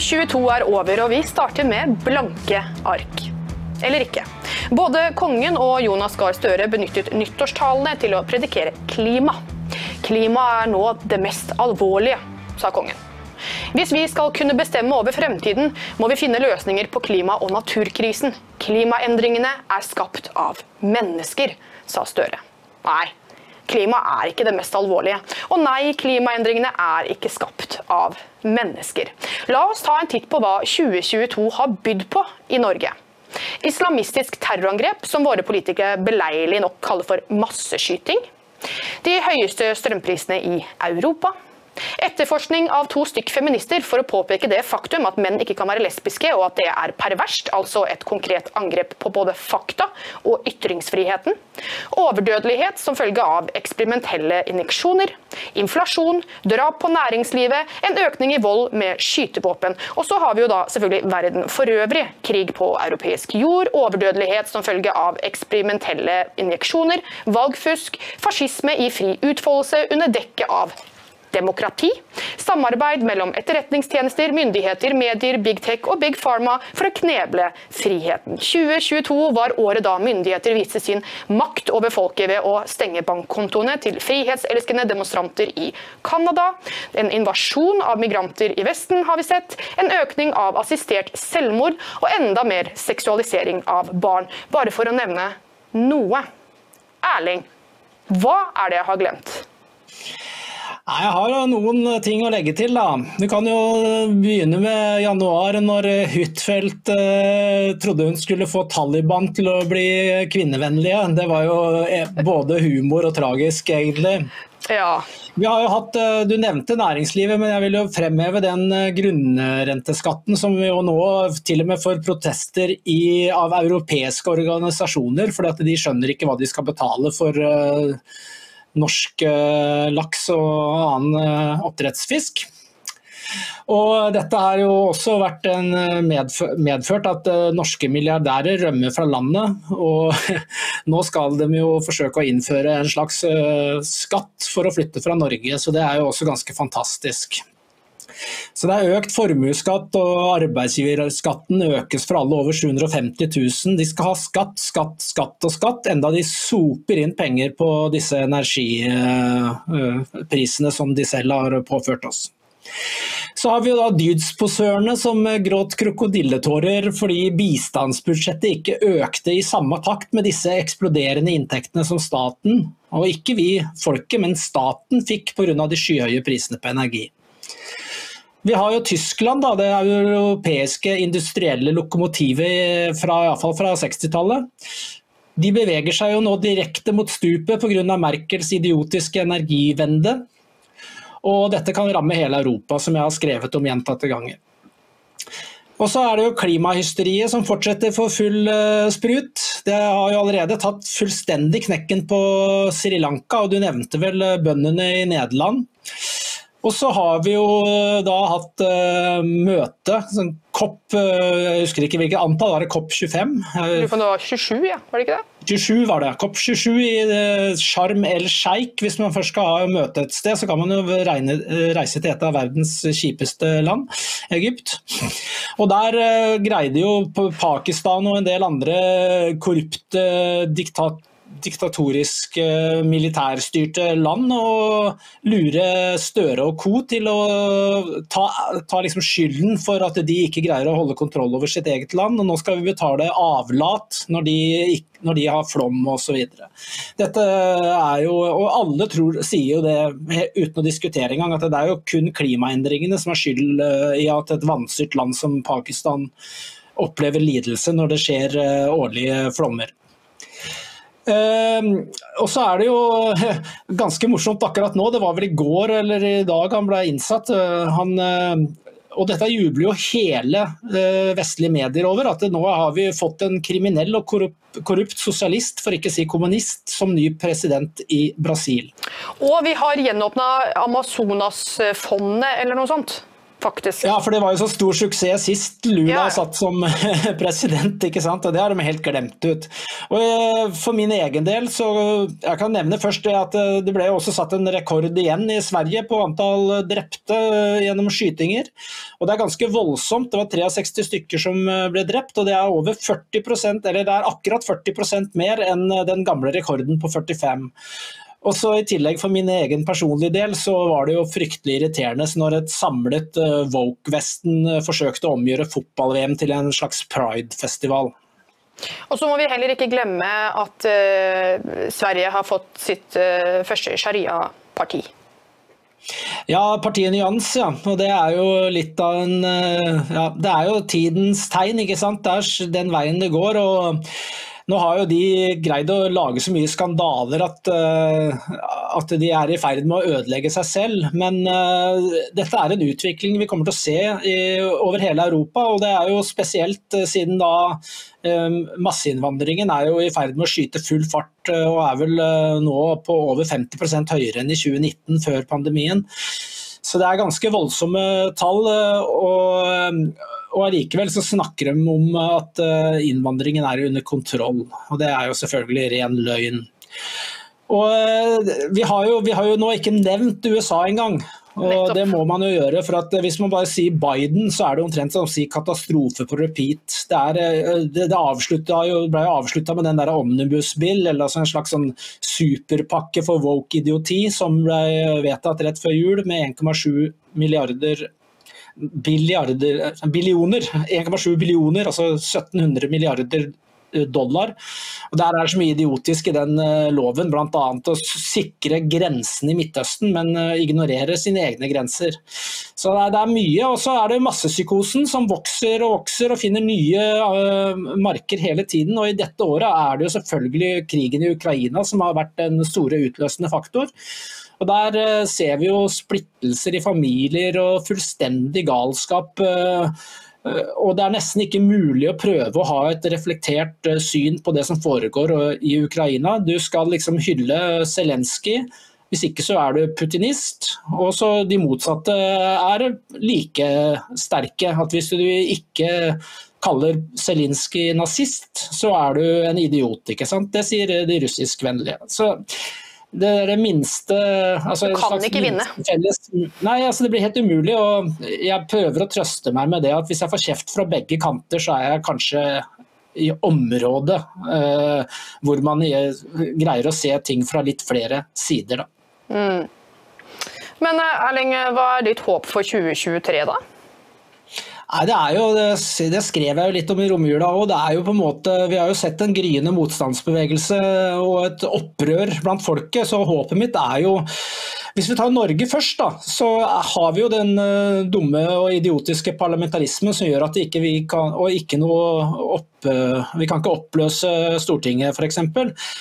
2022 er over, og vi starter med blanke ark. Eller ikke. Både kongen og Jonas Gahr Støre benyttet nyttårstalene til å predikere klima. Klima er nå det mest alvorlige, sa kongen. Hvis vi skal kunne bestemme over fremtiden, må vi finne løsninger på klima- og naturkrisen. Klimaendringene er skapt av mennesker, sa Støre. Nei, klima er ikke det mest alvorlige. Og nei, klimaendringene er ikke skapt av mennesker. La oss ta en titt på hva 2022 har bydd på i Norge. Islamistisk terrorangrep, som våre politikere beleilig nok kaller for masseskyting. De høyeste strømprisene i Europa. Etterforskning av to stykk feminister for å påpeke det faktum at menn ikke kan være lesbiske, og at det er perverst, altså et konkret angrep på både fakta og ytringsfriheten. Overdødelighet som følge av eksperimentelle injeksjoner. Inflasjon, drap på næringslivet, en økning i vold med skytevåpen. Og så har vi jo da selvfølgelig verden for øvrig. Krig på europeisk jord, overdødelighet som følge av eksperimentelle injeksjoner, valgfusk, fascisme i fri utfoldelse under dekke av demokrati, samarbeid mellom etterretningstjenester, myndigheter, medier, big tech og big pharma for å kneble friheten. 2022 var året da myndigheter viste sin makt over folket ved å stenge bankkontoene til frihetselskende demonstranter i Canada. En invasjon av migranter i Vesten har vi sett, en økning av assistert selvmord og enda mer seksualisering av barn, bare for å nevne noe. Erling, hva er det jeg har glemt? Nei, Jeg har noen ting å legge til. da. Du kan jo begynne med januar, når Huitfeldt eh, trodde hun skulle få Taliban til å bli kvinnevennlige. Det var jo eh, både humor og tragisk, egentlig. Ja. Vi har jo hatt, eh, Du nevnte næringslivet, men jeg vil jo fremheve den eh, grunnrenteskatten som vi jo nå til og med får protester i, av europeiske organisasjoner, fordi at de skjønner ikke hva de skal betale for uh, norsk uh, laks og annen uh, oppdrettsfisk. Og dette har jo også vært en medført at norske milliardærer rømmer fra landet. Og nå skal de jo forsøke å innføre en slags skatt for å flytte fra Norge, så det er jo også ganske fantastisk. Så det er økt formuesskatt, og arbeidsgiverskatten økes for alle over 750 000. De skal ha skatt, skatt, skatt og skatt, enda de soper inn penger på disse energiprisene som de selv har påført oss. Så har vi da dydsposørene som gråt krokodilletårer fordi bistandsbudsjettet ikke økte i samme takt med disse eksploderende inntektene som staten, og ikke vi folket, men staten fikk pga. de skyhøye prisene på energi. Vi har jo Tyskland, da, det europeiske industrielle lokomotivet fra, fra 60-tallet. De beveger seg jo nå direkte mot stupet pga. Merkels idiotiske energivende. Og dette kan ramme hele Europa, som jeg har skrevet om gjentatte ganger. Og så er det jo klimahysteriet som fortsetter for full uh, sprut. Det har jo allerede tatt fullstendig knekken på Sri Lanka, og du nevnte vel bøndene i Nederland. Og så har vi jo eh, da hatt uh, møte, sånn COP uh, Jeg husker ikke hvilket antall, var det COP 25? Du det var 27, ja? Var det ikke det? 27 var det. COP 27 i uh, Sharm el Sheikh. Hvis man først skal ha møte et sted, så kan man jo regne, reise til et av verdens kjipeste land, Egypt. Og der greide jo Pakistan og en del andre korrupte diktat diktatoriske, militærstyrte land og lure Støre og co. til å ta, ta liksom skylden for at de ikke greier å holde kontroll over sitt eget land. og Nå skal vi betale avlat når de, når de har flom osv. Dette er jo, og Alle tror, sier jo det uten å diskutere engang, at det er jo kun klimaendringene som er skyld eh, i at et vanstyrt land som Pakistan opplever lidelse når det skjer eh, årlige flommer. Uh, og så er det jo ganske morsomt akkurat nå, det var vel i går eller i dag han ble innsatt. Uh, han, uh, og dette jubler jo hele eh, vestlige medier over, at nå har vi fått en kriminell og korrupt, korrupt sosialist, for ikke å si kommunist, som ny president i Brasil. Og vi har gjenåpna Amazonasfondet eller noe sånt? Faktisk. Ja, for det var jo så stor suksess sist Lula Ja. satt som president, ikke sant? og det har de helt glemt ut. Og eh, For min egen del, så jeg kan nevne først at eh, det ble også satt en rekord igjen i Sverige på antall drepte eh, gjennom skytinger. Og det er ganske voldsomt. Det var 63 stykker som eh, ble drept, og det er over 40% eller det er akkurat 40% mer enn eh, den gamle rekorden på 45. Og så I tillegg for min egen personlige del så var det jo fryktelig irriterende når et samlet uh, Woke-vesten eh, forsøkte å omgjøre fotball-VM til en slags pride-festival. Og så må vi heller ikke glemme at uh, Sverige har fått sitt uh, første sharia-parti. Ja, partiet Nyans, ja. Og det er jo litt av en uh, Ja, det er jo tidens tegn, ikke sant. Det er den veien det går. og nå har jo de greid å lage så mye skandaler at, eh, at de er i ferd med å ødelegge seg selv. Men eh, dette er en utvikling vi kommer til å se i, over hele Europa. Og det er jo spesielt eh, siden da masseinnvandringen er jo i ferd med å skyte full fart og er vel nå på over 50% høyere enn i 2019, før pandemien. Så det er ganske voldsomme tall. og og allikevel så snakker de om at eh, innvandringen er under kontroll. Og det er jo selvfølgelig ren løgn. Og eh, vi har jo, vi har jo nå ikke nevnt USA engang. Og Nettopp. det må man jo gjøre, for at Hvis man bare sier Biden, så er det omtrent som å si katastrofe på repeat. Det, er, eh, det, det jo, ble jo avslutta med den der omnibusbill, eller altså en slags sånn superpakke for woke-idioti, som ble vedtatt rett før jul med 1,7 milliarder billioner, 1,7 billioner, altså 1700 milliarder eh, dollar. Og Der er det så mye idiotisk i den eh, loven, bl.a. å sikre grensene i Midtøsten, men eh, ignorere sine egne grenser. Så det er, mye. Og så er det massepsykosen som vokser og vokser og finner nye marker hele tiden. Og i dette året er det jo selvfølgelig krigen i Ukraina som har vært den store utløsende faktor. Og Der eh, ser vi jo splittelser i familier og fullstendig galskap. eh, eh, Og Det er nesten ikke mulig å prøve å ha et reflektert syn på det som foregår i Ukraina. Du skal liksom hylle Zelenskyj. Hvis ikke så er du putinist. Og så de motsatte er like sterke. At hvis du ikke kaller Zelenskyj nazist, så er du en idiot. ikke sant? Det sier de russiskvennlige. Så det er det minste altså Du kan ikke vinne. Felles, nei, altså det blir helt umulig. og Jeg prøver å trøste meg med det at hvis jeg får kjeft fra begge kanter, så er jeg kanskje i området eh, hvor man greier å se ting fra litt flere sider. Da. Men eh, Erling, hva er ditt håp for 2023, da? Nei, det, er jo, det, det skrev jeg jo litt om i romjula òg. Vi har jo sett en gryende motstandsbevegelse og et opprør blant folket. Så håpet mitt er jo Hvis vi tar Norge først, da, så har vi jo den eh, dumme og idiotiske parlamentarismen som gjør at ikke vi kan Og ikke noe opp, eh, Vi kan ikke oppløse Stortinget, f.eks.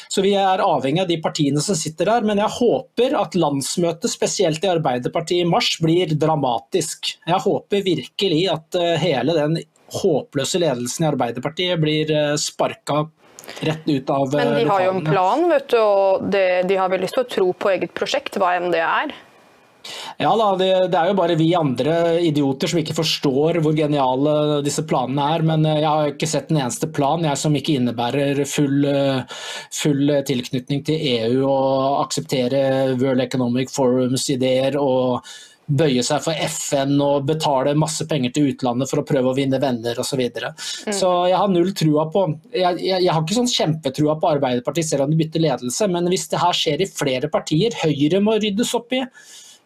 Så vi er avhengig av de partiene som sitter der. Men jeg håper at landsmøtet, spesielt i Arbeiderpartiet i mars, blir dramatisk. Jeg håper virkelig at eh, hele den håpløse ledelsen i Arbeiderpartiet blir sparka rett ut av Men de eh, har jo en plan, vet du, og det, de har vel lyst til å tro på eget prosjekt, hva enn det er. Ja da, det, det er jo bare vi andre idioter som ikke forstår hvor geniale disse planene er. Men eh, jeg har ikke sett en eneste plan jeg som ikke innebærer full, eh, full tilknytning til EU og akseptere World Economic Forums ideer og bøye seg for FN og betale masse penger til utlandet for å prøve å vinne venner osv. Så, videre. så jeg har null trua på jeg, jeg, jeg har ikke sånn kjempetrua på Arbeiderpartiet selv om de bytter ledelse, men hvis det her skjer i flere partier, Høyre må ryddes opp i.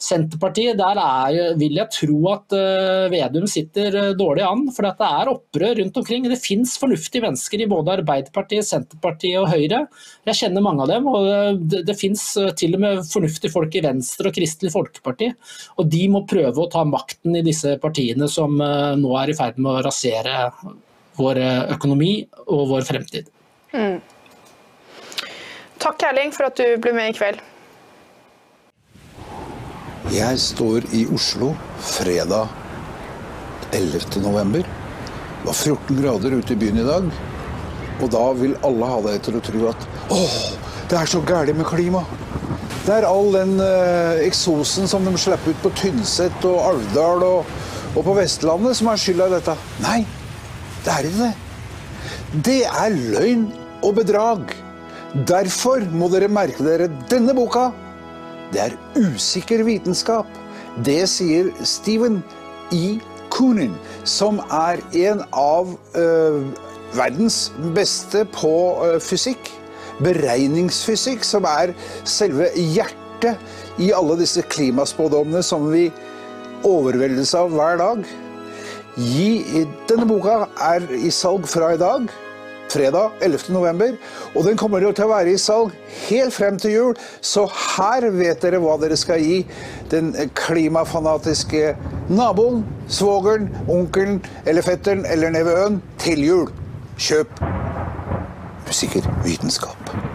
Senterpartiet, der er, vil jeg tro at uh, Vedum sitter uh, dårlig an. For det er opprør rundt omkring. Det fins fornuftige mennesker i både Arbeiderpartiet, Senterpartiet og Høyre. Jeg kjenner mange av dem. Og uh, det, det fins til og med fornuftige folk i Venstre og Kristelig Folkeparti. Og de må prøve å ta makten i disse partiene som nå er i ferd med å rasere vår økonomi og vår fremtid. Takk, Erling, for at du ble med i kveld. Jeg står i Oslo fredag 11. november. Det var 14 grader ute i byen i dag. Og da vil alle ha deg til å tro at åh, det er så gærent med klima. Det er all den eh, eksosen som de slipper ut på Tynset og Alvdal og, og på Vestlandet som er skylda i dette. Nei, det er ikke det. Det er løgn og bedrag. Derfor må dere merke dere denne boka. Det er usikker vitenskap. Det sier Steven E. Coonin, som er en av øh, verdens beste på øh, fysikk. Beregningsfysikk, som er selve hjertet i alle disse klimaspådommene som vi overveldes av hver dag. Gi, denne boka er i salg fra i dag, fredag 11. november, og den kommer til å være i salg helt frem til jul, så her vet dere hva dere skal gi den klimafanatiske naboen, svogeren, onkelen eller fetteren eller nevøen til jul. Kjøp usikker vitenskap.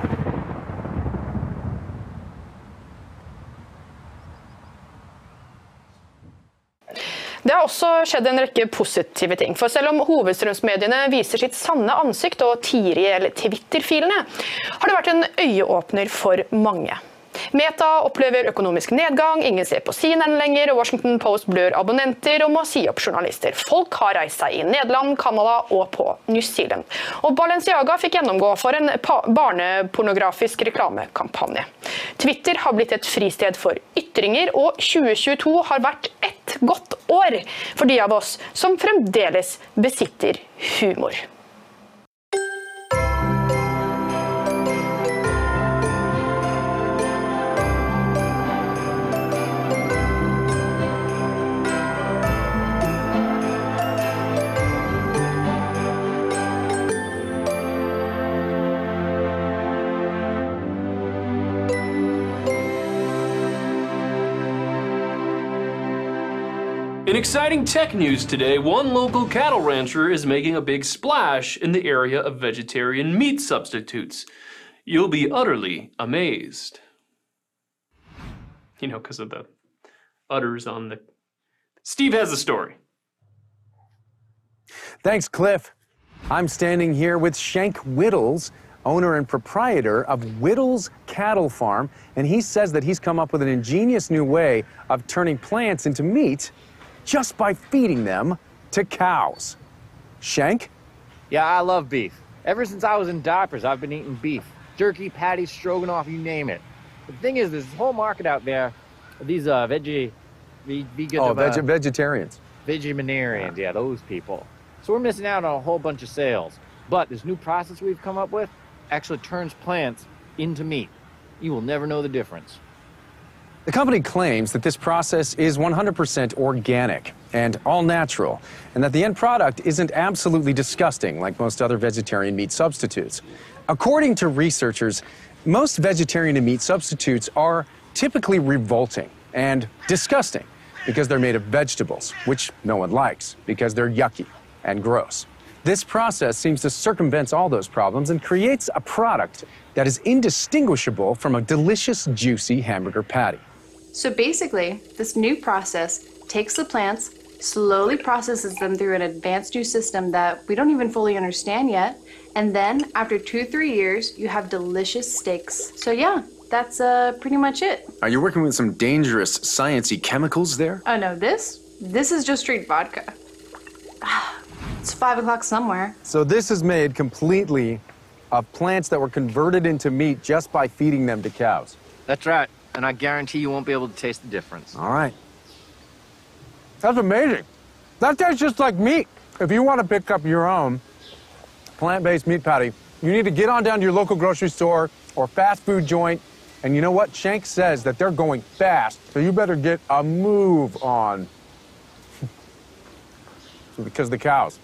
Det har også skjedd en rekke positive ting. For selv om hovedstrømsmediene viser sitt sanne ansikt og tier i eller Twitter-filene, har det vært en øyeåpner for mange. Meta opplever økonomisk nedgang, ingen ser på CNN lenger, Washington Post blør abonnenter og må si opp journalister. Folk har reist seg i Nederland, Canada og på New Zealand. Og Balenciaga fikk gjennomgå for en barnepornografisk reklamekampanje. Twitter har blitt et fristed for ytringer, og 2022 har vært ett godt år for de av oss som fremdeles besitter humor. Exciting tech news today, one local cattle rancher is making a big splash in the area of vegetarian meat substitutes. You'll be utterly amazed. You know, because of the udders on the. Steve has the story. Thanks, Cliff. I'm standing here with Shank Whittles, owner and proprietor of Whittles Cattle Farm, and he says that he's come up with an ingenious new way of turning plants into meat just by feeding them to cows. Shank? Yeah, I love beef. Ever since I was in diapers, I've been eating beef. Jerky, patties, stroganoff, you name it. The thing is, there's this whole market out there these uh, veggie, ve- vegan, Oh, uh, veg- vegetarians. vegetarians, yeah, those people. So we're missing out on a whole bunch of sales. But this new process we've come up with actually turns plants into meat. You will never know the difference. The company claims that this process is 100% organic and all natural, and that the end product isn't absolutely disgusting like most other vegetarian meat substitutes. According to researchers, most vegetarian and meat substitutes are typically revolting and disgusting because they're made of vegetables, which no one likes because they're yucky and gross. This process seems to circumvent all those problems and creates a product that is indistinguishable from a delicious, juicy hamburger patty. So basically, this new process takes the plants, slowly processes them through an advanced new system that we don't even fully understand yet, and then after two, three years, you have delicious steaks. So yeah, that's uh, pretty much it. Are you working with some dangerous, sciency chemicals there? Oh no, this? This is just straight vodka. It's five o'clock somewhere. So this is made completely of plants that were converted into meat just by feeding them to cows. That's right. And I guarantee you won't be able to taste the difference. All right. That's amazing. That tastes just like meat. If you want to pick up your own plant-based meat patty, you need to get on down to your local grocery store or fast food joint. And you know what? Shank says that they're going fast, so you better get a move on. because the cows.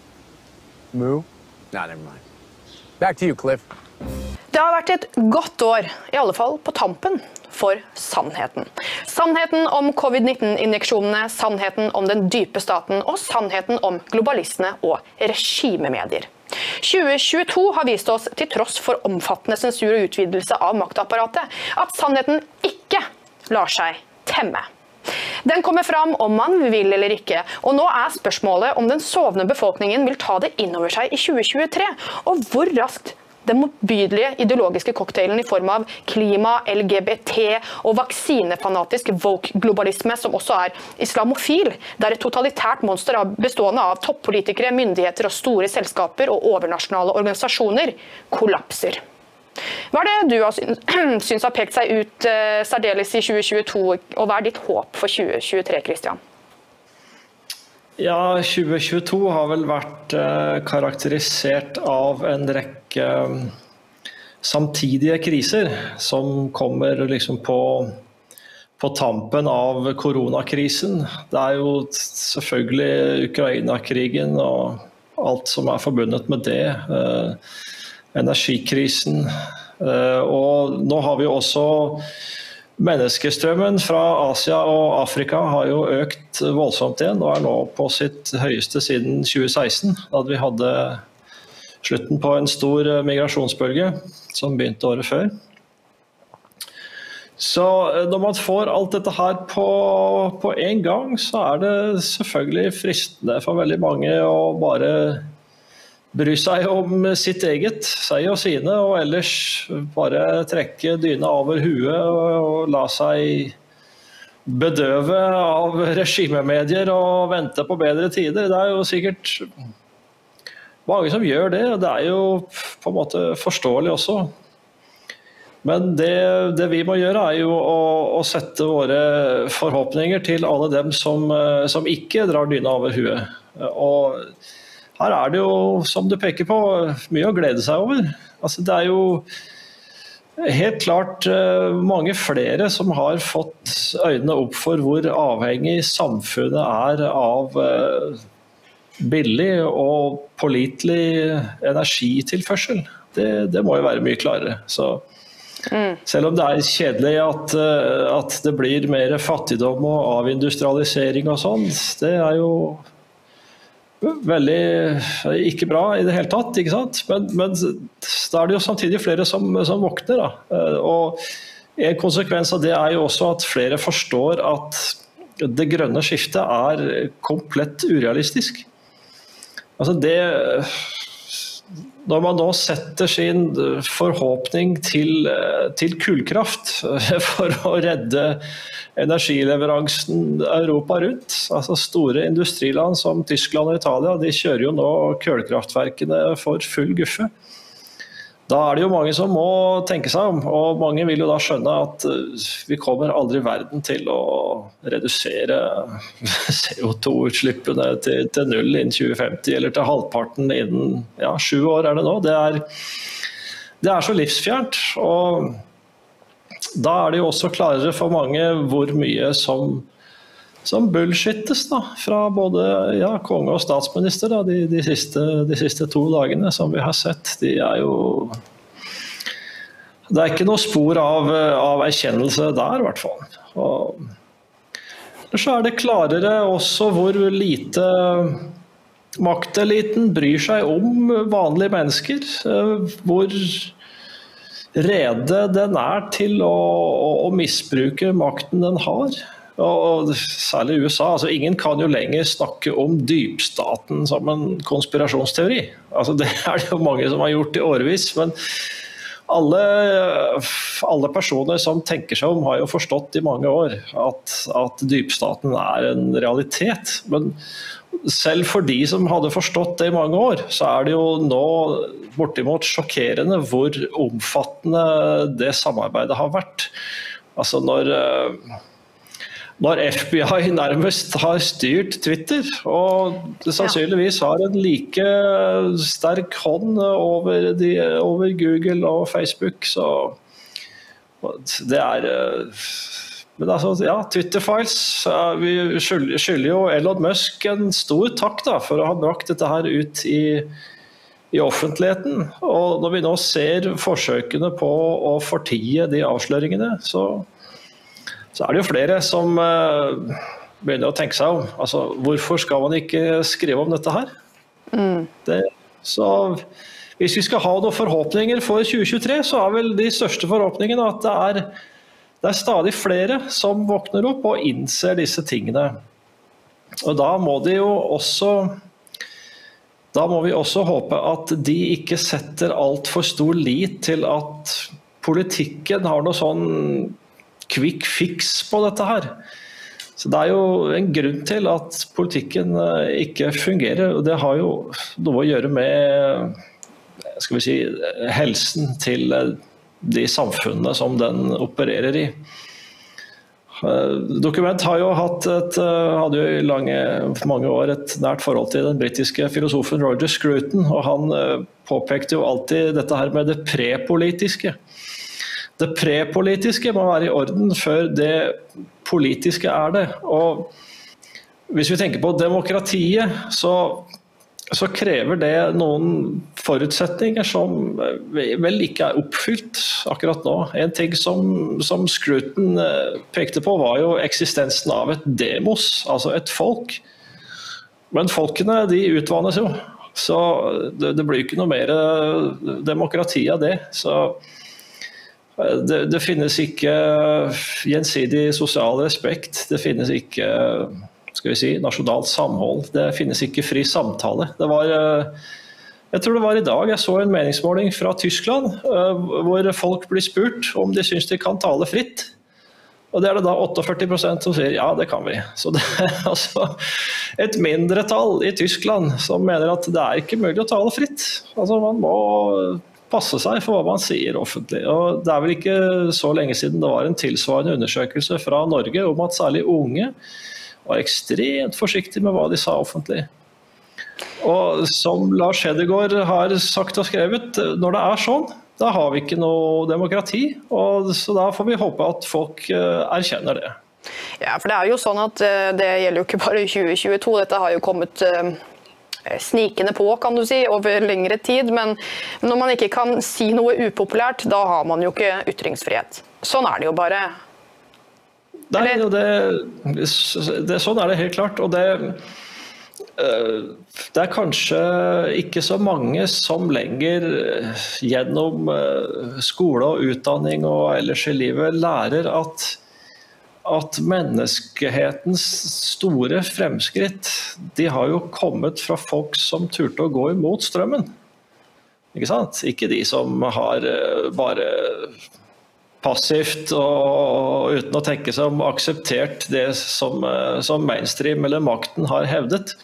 Moo? Nah, never mind. Back to you, Cliff. Det har vært et godt år, i alle fall på tampen, for sannheten. Sannheten om covid-19-injeksjonene, sannheten om den dype staten og sannheten om globalistene og regimemedier. 2022 har vist oss, til tross for omfattende sensur og utvidelse av maktapparatet, at sannheten ikke lar seg temme. Den kommer fram om man vil eller ikke, og nå er spørsmålet om den sovende befolkningen vil ta det innover seg i 2023, og hvor raskt den motbydelige ideologiske cocktailen i form av klima, LGBT og vaksinefanatisk woke-globalisme, som også er islamofil, der et totalitært monster bestående av toppolitikere, myndigheter og store selskaper og overnasjonale organisasjoner kollapser. Hva er det du har syns har pekt seg ut uh, særdeles i 2022, og hva er ditt håp for 2023, Christian? Ja, 2022 har vel vært eh, karakterisert av en rekke um, samtidige kriser som kommer liksom på, på tampen av koronakrisen. Det er jo selvfølgelig Ukraina-krigen og alt som er forbundet med det. Eh, energikrisen. Eh, og nå har vi også Menneskestrømmen fra Asia og Afrika har jo økt voldsomt igjen og er nå på sitt høyeste siden 2016, da vi hadde slutten på en stor migrasjonsbølge som begynte året før. Så eh, når man får alt dette her på, på en gang, så er det selvfølgelig fristende for veldig mange å bare bry seg om sitt eget, seg og sine, og ellers bare trekke dyna over huet og la seg bedøve av regimemedier og vente på bedre tider. Det er jo sikkert mange som gjør det, og det er jo på en måte forståelig også. Men det, det vi må gjøre, er jo å, å, sette våre forhåpninger til alle dem som, som ikke drar dyna over huet. Og her er det jo, som du peker på, mye å glede seg over. Altså, det er jo helt klart uh, mange flere som har fått øynene opp for hvor avhengig samfunnet er av uh, billig og pålitelig energitilførsel. Det, det, må jo være mye klarere. Så, mm. Selv om det er kjedelig at, uh, at det blir mer fattigdom og avindustrialisering og sånn, det er jo veldig ikke bra i det hele tatt. ikke sant? Men, men da er det jo samtidig flere som, som våkner. da. Eh, og En konsekvens av det er jo også at flere forstår at det grønne skiftet er komplett urealistisk. Altså det Når man nå setter sin forhåpning til, til kullkraft for å redde energileveransen Europa rundt. Altså Store industriland som Tyskland og Italia de kjører jo nå kullkraftverkene for full guffe. Da er det jo mange som må tenke seg om, og mange vil jo da skjønne at eh, vi kommer aldri i verden til å redusere CO2-utslippene til, til, null innen 2050, eller til halvparten innen ja, sju år er det nå. Det er, det er så livsfjernt. og da er det jo også klarere for mange hvor mye som, som bullshittes da, fra både ja, konge og statsminister da, de, de, siste, de, siste, to dagene som vi har sett. De er jo Det er ikke noe spor av, av erkjennelse der, i hvert fall. Og, så er det klarere også hvor lite makteliten bryr seg om vanlige mennesker. Eh, hvor rede den er til å, å, å misbruke makten den har. Og særlig USA. altså Ingen kan jo lenger snakke om dypstaten som en konspirasjonsteori. altså Det er det jo mange som har gjort i årevis. Men alle, alle, personer som tenker seg om, har jo forstått i mange år at, at dypstaten er en realitet. Men selv for de som hadde forstått det i mange år, så er det jo nå bortimot sjokkerende hvor omfattende det samarbeidet har vært. Altså når, eh, når FBI nærmest har styrt Twitter, og sannsynligvis har en like sterk hånd over, de, over Google og Facebook, så det er eh, men altså, ja, Twitter-files. Vi skylder jo Elon Musk en stor takk da, for å ha brakt dette her ut i, i, offentligheten. Og når vi nå ser forsøkene på å fortie de avsløringene, så, så er det jo flere som uh, begynner å tenke seg om. Altså, hvorfor skal man ikke skrive om dette her? Mm. Det, så hvis vi skal ha noen forhåpninger for 2023, så er vel de største forhåpningene at det er det er stadig flere som våkner opp og innser disse tingene. Og da må de jo også da må vi også håpe at de ikke setter altfor stor lit til at politikken har noe sånn quick fix på dette her. Så Det er jo en grunn til at politikken eh, ikke fungerer. og Det har jo noe å gjøre med skal vi si, helsen til eh, de samfunnene som den opererer i. Eh, Dokument har jo hatt et, eh, hadde jo i lange, mange år et nært forhold til den britiske filosofen Roger Scruton. og Han eh, påpekte jo alltid dette her med det prepolitiske. Det prepolitiske må være i orden før det politiske er det. Og hvis vi tenker på demokratiet, så så krever det noen forutsetninger som vel ikke er oppfylt akkurat nå. En ting som, som Scruton eh, pekte på, var jo eksistensen av et demos, altså et folk. Men folkene de utvannes jo, så det, det blir ikke noe mer eh, demokrati av det. Så eh, det, det finnes ikke gjensidig sosial respekt. Det finnes ikke skal vi si, nasjonalt samhold. Det finnes ikke fri samtale. Det var, eh, jeg tror det var i dag jeg så en meningsmåling fra Tyskland eh, hvor folk blir spurt om de syns de kan tale fritt. Og det er det da 48% som sier ja, det kan vi. Så det er altså et mindretall i Tyskland som mener at det er ikke mulig å tale fritt. Altså Man må passe seg for hva man sier offentlig. Og Det er vel ikke så lenge siden det var en tilsvarende undersøkelse fra Norge om at særlig unge var ekstremt forsiktige med hva de sa offentlig. Og som Lars Hedegaard har sagt og skrevet, når det er sånn, da har vi ikke noe demokrati. Og så da får vi håpe at folk eh, erkjenner det. Ja, for det er jo sånn at eh, det gjelder jo ikke bare 2022. Dette har jo kommet eh, snikende på, kan du si, over lengre tid. Men når man ikke kan si noe upopulært, da har man jo ikke ytringsfrihet. Sånn er det jo bare. Nei, det, det, sånn er det helt klart. Og det, eh, det er kanskje ikke så mange som lenger eh, gjennom eh, skole og utdanning og ellers i livet lærer at, at menneskehetens store fremskritt de har jo kommet fra folk som turte å gå imot strømmen. Ikke sant? Ikke de som har bare passivt og uten å tenke seg om akseptert det som, eh, som, mainstream eller makten har hevdet.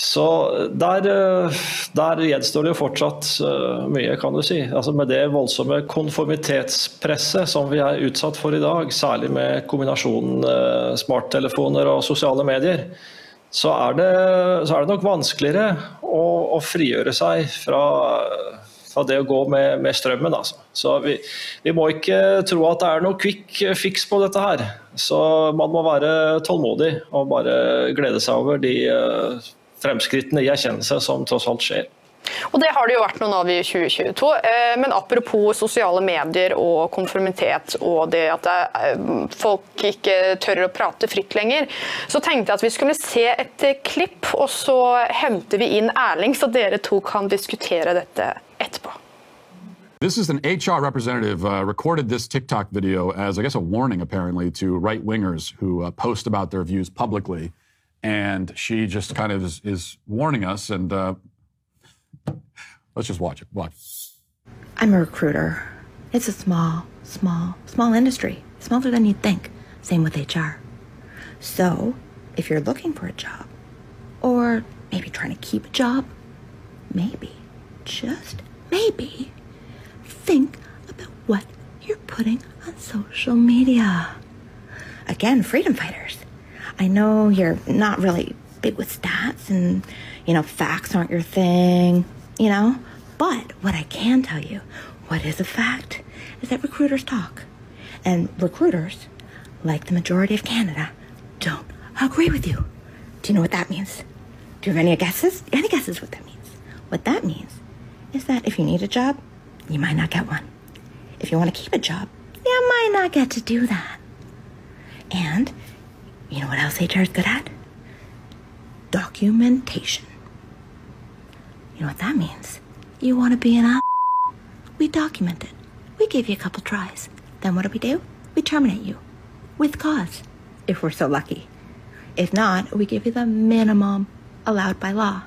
Så der, eh, der, gjenstår det jo fortsatt eh, mye, kan du si. Altså Med det voldsomme konformitetspresset som vi er utsatt for i dag, særlig med kombinasjonen smarttelefoner og sosiale medier, så er det, så er det nok vanskeligere å, å frigjøre seg fra fra det å gå med, med strømmen. Altså. Så vi, vi, må ikke tro at det er noe quick fix på dette her. Så man må være tålmodig og bare glede seg over de uh, fremskrittene i erkjennelse som tross alt skjer. Og Det har det jo vært noen av i 2022. Eh, men apropos sosiale medier og konformitet og det at eh, folk ikke tør å prate fritt lenger, så tenkte jeg at vi skulle se et klipp, og så henter vi inn Erling, så dere to kan diskutere dette etterpå. This is an HR representative uh, recorded this TikTok video as, I guess, a warning apparently to right wingers who uh, post about their views publicly. And she just kind of is, is warning us. And uh, let's just watch it. Watch. I'm a recruiter. It's a small, small, small industry, smaller than you'd think. Same with HR. So, if you're looking for a job, or maybe trying to keep a job, maybe, just maybe think about what you're putting on social media. Again, freedom fighters. I know you're not really big with stats and, you know, facts aren't your thing, you know, but what I can tell you, what is a fact, is that recruiters talk. And recruiters, like the majority of Canada, don't agree with you. Do you know what that means? Do you have any guesses? Any guesses what that means? What that means is that if you need a job, you might not get one. If you want to keep a job, you might not get to do that. And you know what else HR is good at? Documentation. You know what that means? You want to be an ass? We document it. We give you a couple tries. Then what do we do? We terminate you. With cause, if we're so lucky. If not, we give you the minimum allowed by law.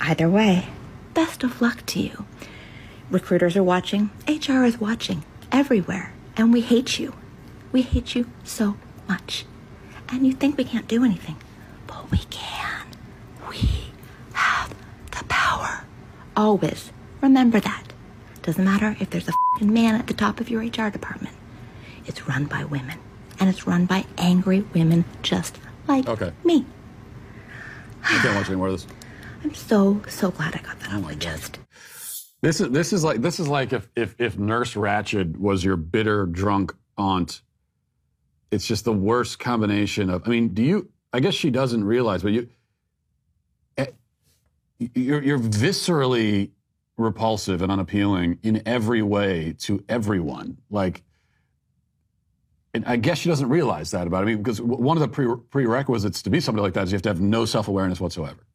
Either way, best of luck to you. Recruiters are watching, HR is watching, everywhere, and we hate you. We hate you so much. And you think we can't do anything, but we can. We have the power. Always remember that. Doesn't matter if there's a fing man at the top of your HR department. It's run by women, and it's run by angry women just like Okay. me. I can't watch any more of this. I'm so so glad I got that Oh off my chest. This is this is like this is like if if if Nurse Ratched was your bitter drunk aunt. It's just the worst combination of. I mean, do you? I guess she doesn't realize, but you. You're you're viscerally repulsive and unappealing in every way to everyone. Like, and I guess she doesn't realize that about it. I mean, because one of the pre- prerequisites to be somebody like that is you have to have no self awareness whatsoever.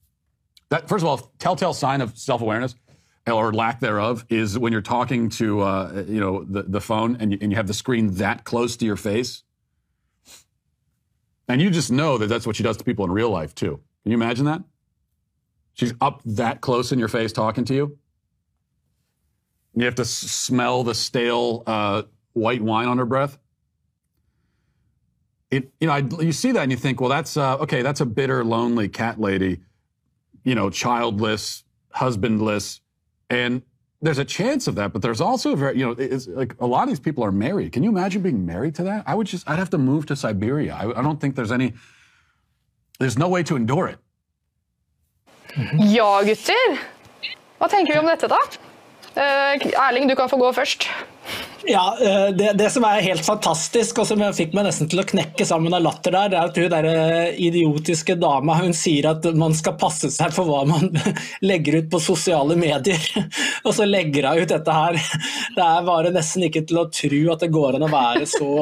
That first of all, telltale sign of self awareness or lack thereof is when you're talking to uh, you know the, the phone and you, and you have the screen that close to your face, and you just know that that's what she does to people in real life too. Can you imagine that? She's up that close in your face talking to you. You have to smell the stale uh, white wine on her breath. It, you know, I, you see that and you think, well, that's uh, okay. That's a bitter, lonely cat lady you know, childless, husbandless, and there's a chance of that, but there's also a very, you know, it's like a lot of these people are married. Can you imagine being married to that? I would just, I'd have to move to Siberia. I, I don't think there's any, there's no way to endure it. Ja, gutter. Hva tenker vi om dette, da? Eh, Erling, du kan få gå først. Ja, eh, det, det som er helt fantastisk, og som jeg fikk meg nesten til å knekke sammen av latter der, det er at hun der idiotiske dama hun sier at man skal passe seg for hva man legger ut på sosiale medier. Og så legger hun ut dette her. Det er bare nesten ikke til å tro at det går an å være så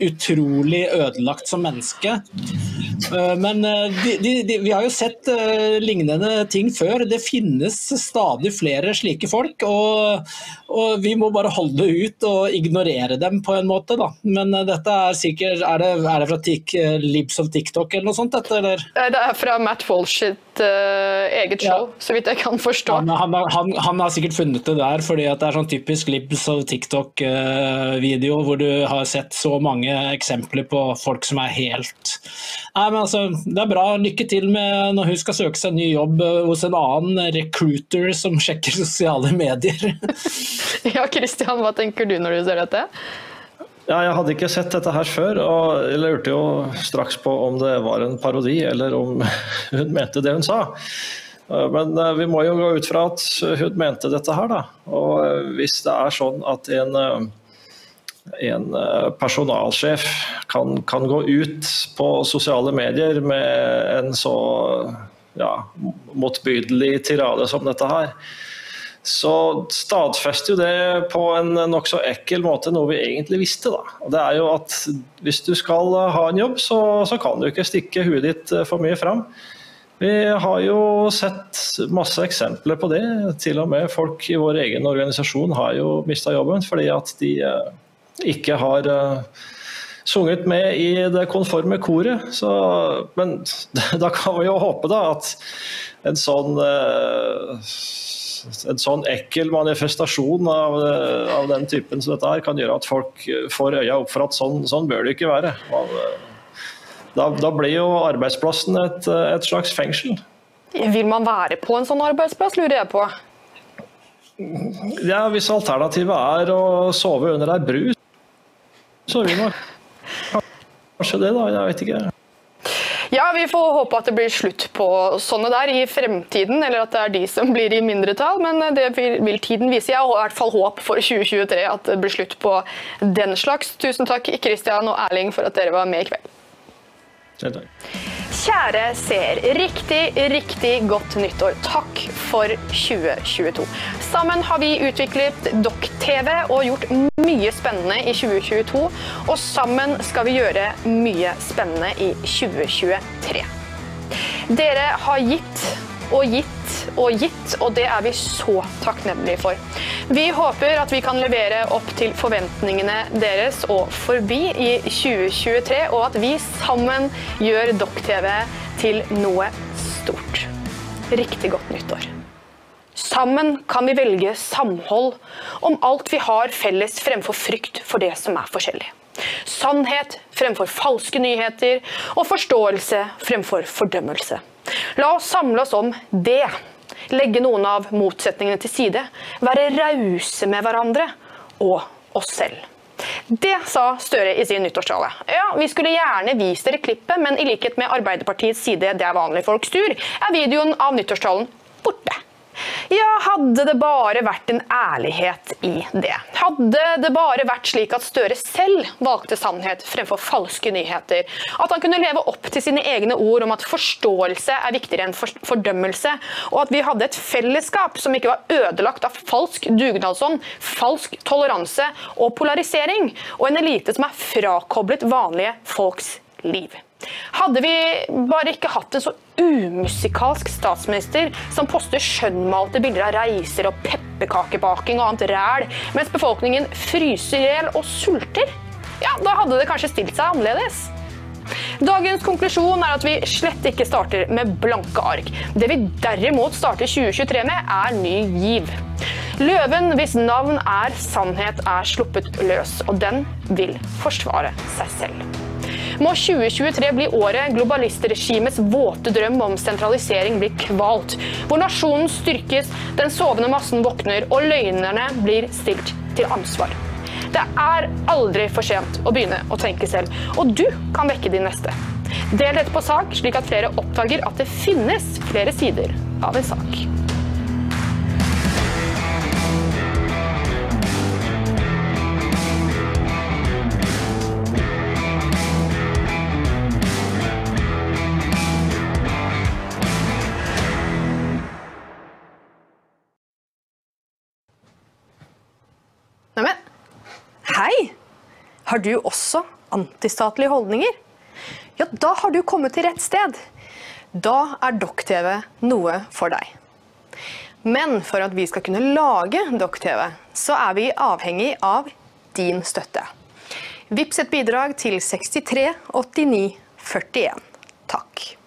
utrolig ødelagt som menneske. Eh, Men eh, de, de, de, vi har jo sett eh, lignende ting før. Det finnes stadig flere slike folk. Og, og vi må bare holde ut og ignorere dem på en måte. Da. Men dette er sikkert Er det, er det fra Libs of TikTok eller noe sånt? Dette, eller? Det er fra Matt Walsh sitt eh, eget show, så vidt jeg kan forstå. Han, han, har- han, han har sikkert funnet det der, fordi at det er sånn typisk Libs og TikTok-video hvor du har sett så mange eksempler på folk som er helt Nei, men altså, Det er bra. Lykke til med når hun skal søke seg ny jobb eh, hos en annen recruiter som sjekker sosiale medier. Ja, Christian, hva tenker du når du ser dette? Ja, jeg hadde ikke sett dette her før, og jeg lurte jo straks på om det var en parodi, eller om hun mente det hun sa. Eh, Men eh, vi må jo gå ut fra at hun mente dette her, da. Og eh, hvis det er sånn at en, en personalsjef kan, kan gå ut på sosiale medier med en så ja, motbydelig tirade som dette her, så stadfester jo det på en nokså ekkel måte noe vi egentlig visste. Da. Og det er jo at hvis du skal ha en jobb, så, så kan du ikke stikke huet ditt eh, for mye fram. Vi har jo sett masse eksempler på det. Til og med folk i vår egen organisasjon har jo mista jobben fordi at de eh, ikke har eh, sunget med i det konforme koret. Så, men da kan vi jo håpe da at en sånn en sånn ekkel manifestasjon av, eh, av den typen som dette her, kan gjøre at folk eh, får øya opp for at sånn, sånn bør det ikke være. Eh, Da, da blir jo arbeidsplassen et, et slags fengsel. Vil man være på en sånn arbeidsplass, lurer jeg på. Ja, Hvis alternativet er å sove under ei bru, så vil man kanskje det, da. Jeg vet ikke. Ja, vi får håpe at det blir slutt på sånne der i fremtiden, eller at det er de som blir i mindretall, men det vil, tiden vise. Jeg har i hvert fall håp for 2023 at det blir slutt på den slags. Tusen takk Kristian og Erling for at dere var med i kveld. Selv takk. Kjære seer, riktig, riktig godt nyttår. Takk for 2022. Sammen har vi utviklet Dokk-TV og gjort mye spennende i 2022. Og sammen skal vi gjøre mye spennende i 2023. Dere har gitt og gitt og gitt, og det er vi så takknemlige for. Vi håper at vi kan levere opp til forventningene deres og forbi i 2023, og at vi sammen gjør Dokk-TV til noe stort. riktig godt nyttår. Sammen kan vi velge samhold om alt vi har felles fremfor frykt for det som er forskjellig. Sannhet fremfor falske nyheter, og forståelse fremfor fordømmelse. La oss samle oss om det. Legge noen av motsetningene til side. Være rause med hverandre og oss selv. Det sa Støre i sin nyttårstale. Ja, Vi skulle gjerne vist dere klippet, men i likhet med Arbeiderpartiets side Det er vanlige folks tur, er videoen av nyttårstalen borte. Ja, hadde det bare vært en ærlighet i det. Hadde det bare vært slik at Støre selv valgte sannhet fremfor falske nyheter. At han kunne leve opp til sine egne ord om at forståelse er viktigere enn fordømmelse. Og at vi hadde et fellesskap som ikke var ødelagt av falsk dugnadsånd, falsk toleranse og polarisering. Og en elite som er frakoblet vanlige folks liv. Hadde vi bare ikke hatt en så umusikalsk statsminister som poster skjønnmalte bilder av reiser og pepperkakebaking og annet ræl, mens befolkningen fryser i hjel og sulter, ja, da hadde det kanskje stilt seg annerledes. Dagens konklusjon er at vi slett ikke starter med blanke ark. Det vi derimot starter 2023 med, er ny giv. Løven hvis navn er sannhet, er sluppet løs, og den vil forsvare seg selv må 2023 bli året globalistregimets våte drøm om sentralisering blir kvalt. Hvor nasjonen styrkes, den sovende massen våkner, og løgnerne blir stilt til ansvar. Det er aldri for sent å begynne å tenke selv, og du kan vekke din neste. Del dette på sak, slik at flere oppdager at det finnes flere sider av en sak. Har du også antistatlige holdninger? Ja, da har du kommet til rett sted. Da er Dokk-TV noe for deg. Men for at vi skal kunne lage Dokk-TV, så er vi avhengig av din støtte. Vips et bidrag til 63 89 41. Takk.